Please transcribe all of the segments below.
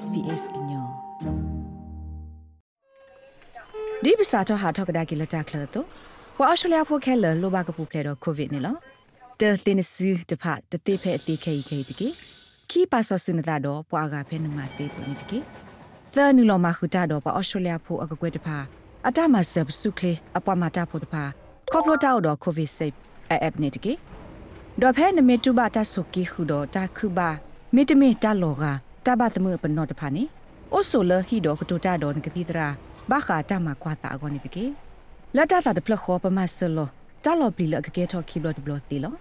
SBS ညောဒီပစာတော့ဟာထောက်ကဒါကီလတာကလတော့ဝါအရှလျာဖိုခဲလလိုဘာကပူဖလေတော့ကိုဗစ်နေလောတဲတင်စီတဖတတိဖဲအတိခဲခဲတကေခီပါဆဆုနတာတော့ပွာကဖဲနမတေပနိတကေသနူလောမခုတာတော့ပအရှလျာဖိုအကကွဲတဖအတမဆပ်စုကလေအပွားမတာဖို့တဖကော့ပလိုတာတော့ကိုဗစ်ဆေးအပ်နေတကေဒေါ်ဖဲနမေတူဘာတဆုကီခုတော့တာခုဘာမေတမေတလောက တဘသမပနောတဖာနေအိုဆိုလဟီဒိုကတူတာဒွန်ကတိတရာဘာခာတမကွာတာအကောနေတကေလက်တာတာတဖလခောပမဆလောတလောပလီလကကေထော်ခီဘလတ်ဘလတီလော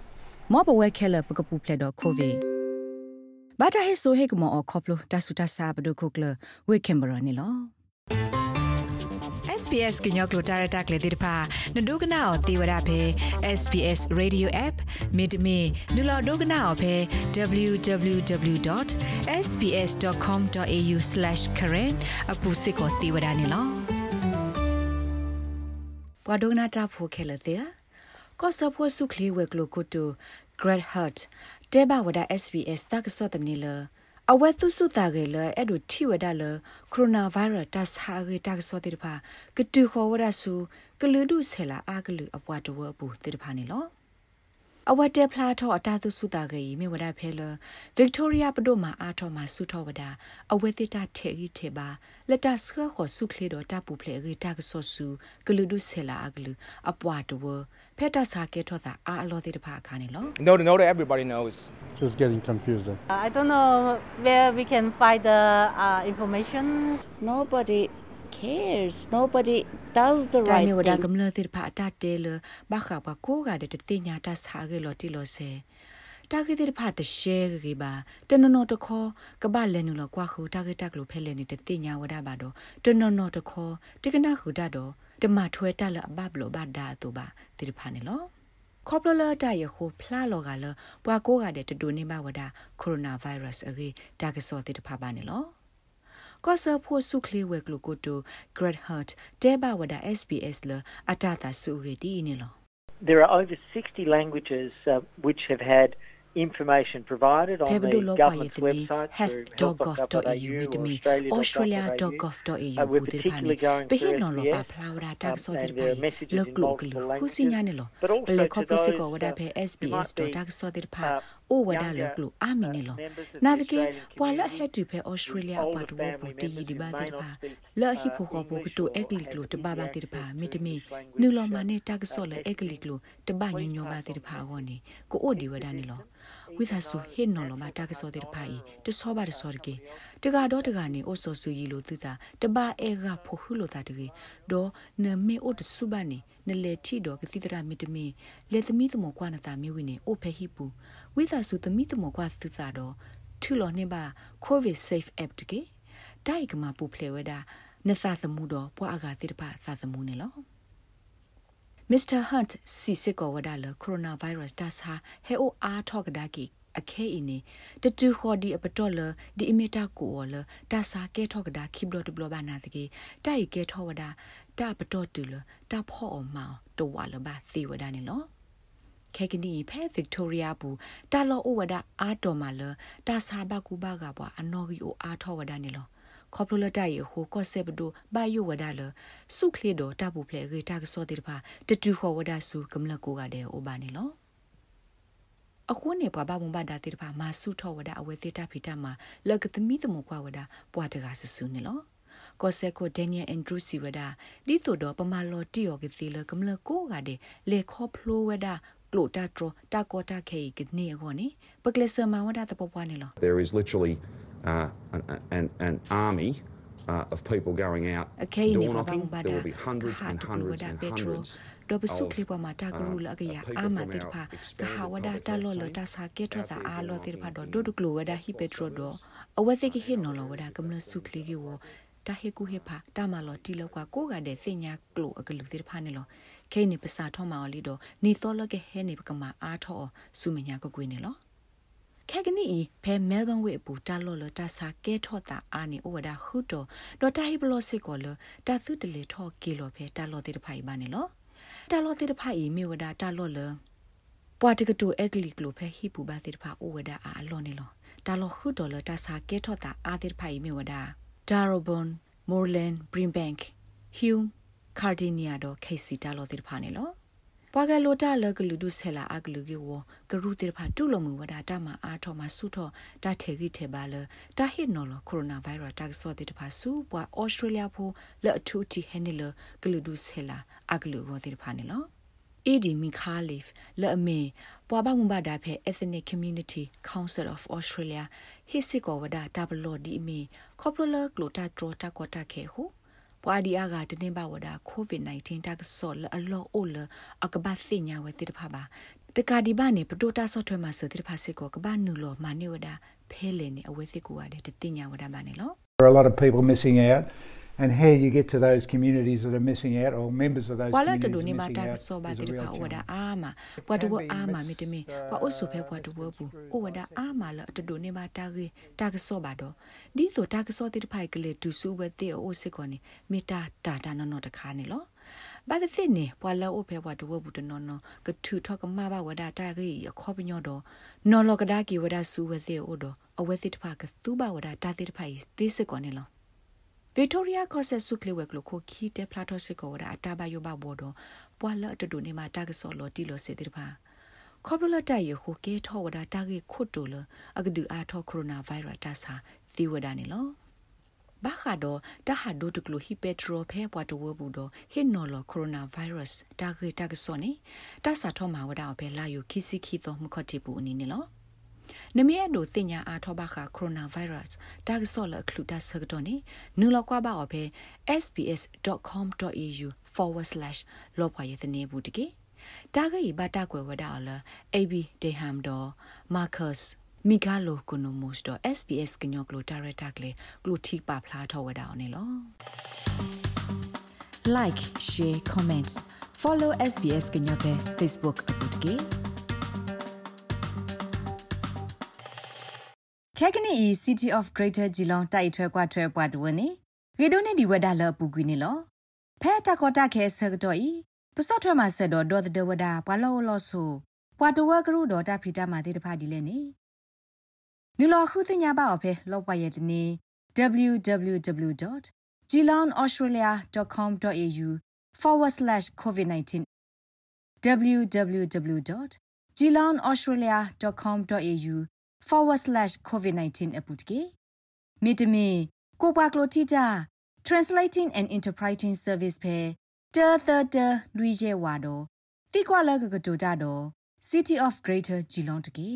မောပဝဲခဲလပကပူဖလက်တော့ခိုဗီဘာတာဟေဆိုဟေကမောအခေါပလိုတဆူတဆာဘဒုခုကလဝေကင်ဘရာနေလော SBS ကညောကလိုတာရတာကလေတိတဖာနဒုကနာအောတေဝရဖဲ SBS Radio App မိတမီနူလာဒုကနာအောဖဲ www.sbs.com.au/current အခုစစ်ကိုတေဝရနေလောပဝဒုကနာတာဖိုခဲလတဲ့ကောဆာဖိုဆုခလီဝဲကလိုကိုတူ Great Heart တဲဘဝဒ SBS တက္ကစောတနေလော အဝဲသူစုတာကေလအဲ့ဒူထိဝဒလကိုရိုနာဗိုင်းရပ်တတ်ဟာကေတက်ဆောတိတဖာကတူခေါ်ဝဒဆူကလူဒုဆဲလာအာကလူအပွားတဝဘူးတိတဖာနေလော အဝတ်တဲဖလာထောအတာသူစုတာကေမြေဝဒဖဲလဗစ်တိုးရီယာပဒိုမာအာထောမှာစုထောဝဒအဝဲတိတာထေရီထေပါလက်တဆခခေါ်စုခလေတော့တပူဖလေရီတက်ဆောဆူကလူဒုဆဲလာအာကလူအပွားတဝဖက်တဆာကေထောတာအာအလောတိတဖာခါနေလော No, no, that everybody knows. Just getting confusing. I don't know where we can find the uh, information. Nobody cares. Nobody does the တိုင် right မီဝဒါ thing. ကမလတိဖာတာတဲလဘခါပကိုကတဲ့တညာတဆာကေလောတီလောဆေတာဂေတိဖာတရှဲကေပါတနနောတခောကပလဲနူလောကွာခူတာဂေတက်လို့ဖဲလဲနေတဲ့တညာဝဒပါတော့တနနောတခောတကနာခူတတော့တမထွဲတက်လအဘဘလောဘဒါတူပါတိဖာနေလောခေါပလလတာယခုဖလာလောကလပွာကိုကတဲ့တူနေမဝဒကိုရိုနာဗိုင်းရပ်စ်အကြီးတာဂေစောတိတဖာပါနေလော ကောဆာဖို့စုခလီဝဲကလိုကိုတို Great Heart တဲဘဝဒ SBS လအတတာစုရီဒီနေလော There are over 60 languages uh, which have had information provided on Pebdu the lo government's pa yitni website has.gov.au mitmi australia.gov.au budir pani pe hin no lo pa plawra tak so dir pai lo klu klu husinya ne lo bele khoplo se ko wada phe sbs.tak.so dir pha o wada lo klu ami ne lo na de ke pwa la he tu phe australia apa tu bo ti yi di ba dir pha la hi pho ko bo to ekli klu te ba ba dir pha mitmi nu lo ma ne tak so le ekli klu te ba nyo nyo ba dir pha go ni ko o di wada ne lo ဝိ သဆူဟိနော်လမတာကစောတဲ့ဖိုင်တဆောပါတဆောကေတကတော့တကနေအိုဆိုဆူကြီးလိုသတာတပါအဲကဖိုဟုလိုတာတကေဒေါ်နမေအိုတဆုပါနေနလေထီတော့ကတိတရာမီတမီလေသမီးတမောကွာနတာမြေဝင်းနေအိုဖဲဟိပူဝိသဆူသမီးတမောကွာသတာတော့ထူလောနေပါ covid safe app တကေတိုက်ကမှာပူဖလေဝဒါနဆာသမှုတော့ပွားအကတိတပါစာသမှုနေလော Mr. Hunt စီစစ်ကောဝဒါလကိုရိုနာဗိုင်းရပ်စ်ဒါစာဟဲအိုအားထော့ကဒါကီအခဲအင်းနေတတူခေါ်ဒီအပတော်လဒီအမီတာကိုလဒါစာကဲထော့ကဒါခိဘလတဘလဘာနာတကေတိုက်ကဲထော့ဝဒါတာပတော်တူလတာဖော့အမောင်တဝါလဘာစီဝဒါနေလောခဲကနီဖဲဗစ်တိုးရီယာဘူးတာလောအိုဝဒါအာတော်မာလတာစာဘကူဘာကဘွာအနော်ဂီအိုအာထော့ဝဒါနေလော ခေါပလိုလတိုင်ဟိုကော့ဆေဘဒိုဘာယိုဝဒါလစုခလီဒိုတပူဖလေဂေတာကစောတိတဖာတတူခေါ်ဝဒါစုကမလကိုကတဲ့အိုဘာနေလောအခုနေပွားဘာမဘာဒါတိတဖာမာစုထောဝဒါအဝဲသေးတာဖီတာမှာလကသမီသမကွာဝဒါပွားတကဆဆူနေလောကောဆေကိုဒန်နီယယ်အန်ဒရူးစီဝဒါဒီတို့တော့ပမာလော်တီယောကစီလကမလကိုကတဲ့လေခေါဖလိုဝဒါကလိုတာထရတာကောတာခေကနေခေါနေပကလစမဝဒါတပပွားနေလော There is literally uh, an, an, an army uh, of people going out အခဲနေ door ပါဘာ knocking. ဘာ There ဒါ will be hundreds and hundreds and hundreds ဒေါ်ပစု of, ခလီပမာတာကရူလကရ uh, people အာမ from တိဖာ our က expanded ဟာဝဒါ public တာ health လောလ team, တာစာကေထ our တာ people အာလောတိဖာ in- ဒေါ် in ဒိုဒကလိုဝဒါဟိပက်ထရဒေါ်အဝဲစိကဟိနော်လောဝဒါကမလစုခလီကီဝတာဟေကူဟေဖာတာမလောတီလောကကိုကတဲ့စညာကလိုအကလူတိဖာနေလောခဲနေပစာထောမော်လီတော့နီသောလကဟဲနေပကမာအားထောစုမညာကကွေးနေလော ခဲကနီဖဲမဲလ်ဘန်ဝေပူတာလောလတာစာကဲထော့တာအာနေဩဝဒါခုတော့ဒေါ်တာဟိဘလောစစ်ကောလတာသုတလေထော့ကီလောဖဲတာလောတိတဖိုင်ပါနေလောတာလောတိတဖိုင်မေဝဒါတာလောလပွာတကတူအက်ကလီကလိုဖဲဟိပူပါတိတဖာဩဝဒါအာအလောနေလောတာလခုဒေါ်လာတာစာကေထော့တာအာတိဖိုင်မေဝဒါ Darabon Moreland Brimbank Hume Cardinia တော့ KC တာလောတိဖာနေလော ပွာကလိုတာလကလူဒုဆဲလာအကလူကေဝကရုတိဖာတုလမှုဝဒတာမအားထောမဆုထောတာထေဂိထေပါလတာဟစ်နော်လကိုရိုနာဗိုင်းရပ်တာဆောတိတဖာဆူပွာဩစတြေးလျဖိုလက်အထူတီဟဲနေလကလူဒုဆဲလာအကလူဝတိဖာနေလော AD Mikhalif လအမေပွာဘမှုဘာဒါဖဲ Ethnic Community Council of Australia ဟစ်စစ်ကောဝဒတာဘလော်ဒီအမေကော်ပိုလာကလိုတာထရတာကောတာခဲဟု ပွာဒီအာကတနေပါဝဒ COVID-19 တက်ဆော့လအလောအိုလအကဘာသိညာဝဲတိတဖပါတကာဒီဘာနေပတိုတာဆော့ထွဲမှာစတိတဖစစ်ကောကဘာနူလောမာနေဝဒဖဲလေနေအဝဲစစ်ကိုရတဲ့တိညာဝဒမာနေလော There are a lot of people missing out and how you get to those communities that are missing out or members of those wala communities to ni ma missing ta out so ba is a ti real pa wada challenge. ama wa to ama mi te mi wa o so phe wa to wo bu o wada ama la to do ni ma ta ge ta ga so ba do di so ta ga so ti phai ke le tu su we ti o sit ko ni mi ta ta ta no no ta kha ni lo ဘာသစ်နေပွာလာအိုဖဲဘွားတဝဘူးတနော်နော်ကထူထောက်ကမဘာဝဒတာကြီးအခေါ်ပညောတော့နော်လောကဒါကီဝဒဆူဝစေအိုတော့အဝဲစစ်တဖကသူဘဝဒတာတိတဖိုင်သိစစ်ကောနေလော Victoria Cosset Suklewe klo ko ki te plato se ko da ta ba yo ba bo do pwa la to do ne ma ta ga so lo ti lo se de ba ခေါပလတရခုကေထောဝဒတာဂေခုတ်တိုလအကဒူအာထောကိုရိုနာဗိုင်းရပ်တာစာသီဝဒနေလောဘာခါတော့တဟာဒိုတကလိုဟီပက်ထရိုဖဲပွားတဝဘူးတော့ဟင်နော်လကိုရိုနာဗိုင်းရပ်စ်တာဂေတာကစောနေတာစာထောမှာဝဒအပဲလာယိုခီစီခီတော့မခတ်တီပူအနေနဲ့လော နမရဲ့တို့တင်ညာအားထောပါခကိုရိုနာဗိုင်းရပ်စ်တာကစောလခလူတာဆကတော့နေနူလောက်ကွာပါအပဲ sbs.com.au forward/ လောပွားရတဲ့နေဘူးတကေတာဂေဘတာကွယ်ဝဒါအလ ab deham do marcus migalo konomos do sbs ကညောကလိုတာရတာကလေကလိုတီပါဖလာထောဝဒါအောင်နေလော like share comments follow sbs ကညောပဲ facebook အ ခဲကနီ City of Greater Geelong တိုက်ထွဲကွာထွဲပွားတဝနေရေဒိုနေဒီဝဒါလပူကွီနေလောဖဲတကောတခဲဆကတော့ဤပစတ်ထွဲမှာဆက်တော့ဒေါ်တဲ့ဝဒါပွာလောလောဆူပွာတဝကရုတော်တာဖီတာမာတေတဖာဒီလဲနေနူလခုတင်ညာပါအဖဲလောပွားရဲ့တနေ www.geelongaustralia.com.au forward slash covid-19 www.geelongaustralia.com.au forward slash covid-19 အပုတ်ကေမိတမီကိုပွားကလိုတီတာ translating and interpreting service ဖဲတာတာတာလူရဲဝါတော့တိကွာလကကတိုတာတော့ city of greater geelong တကေ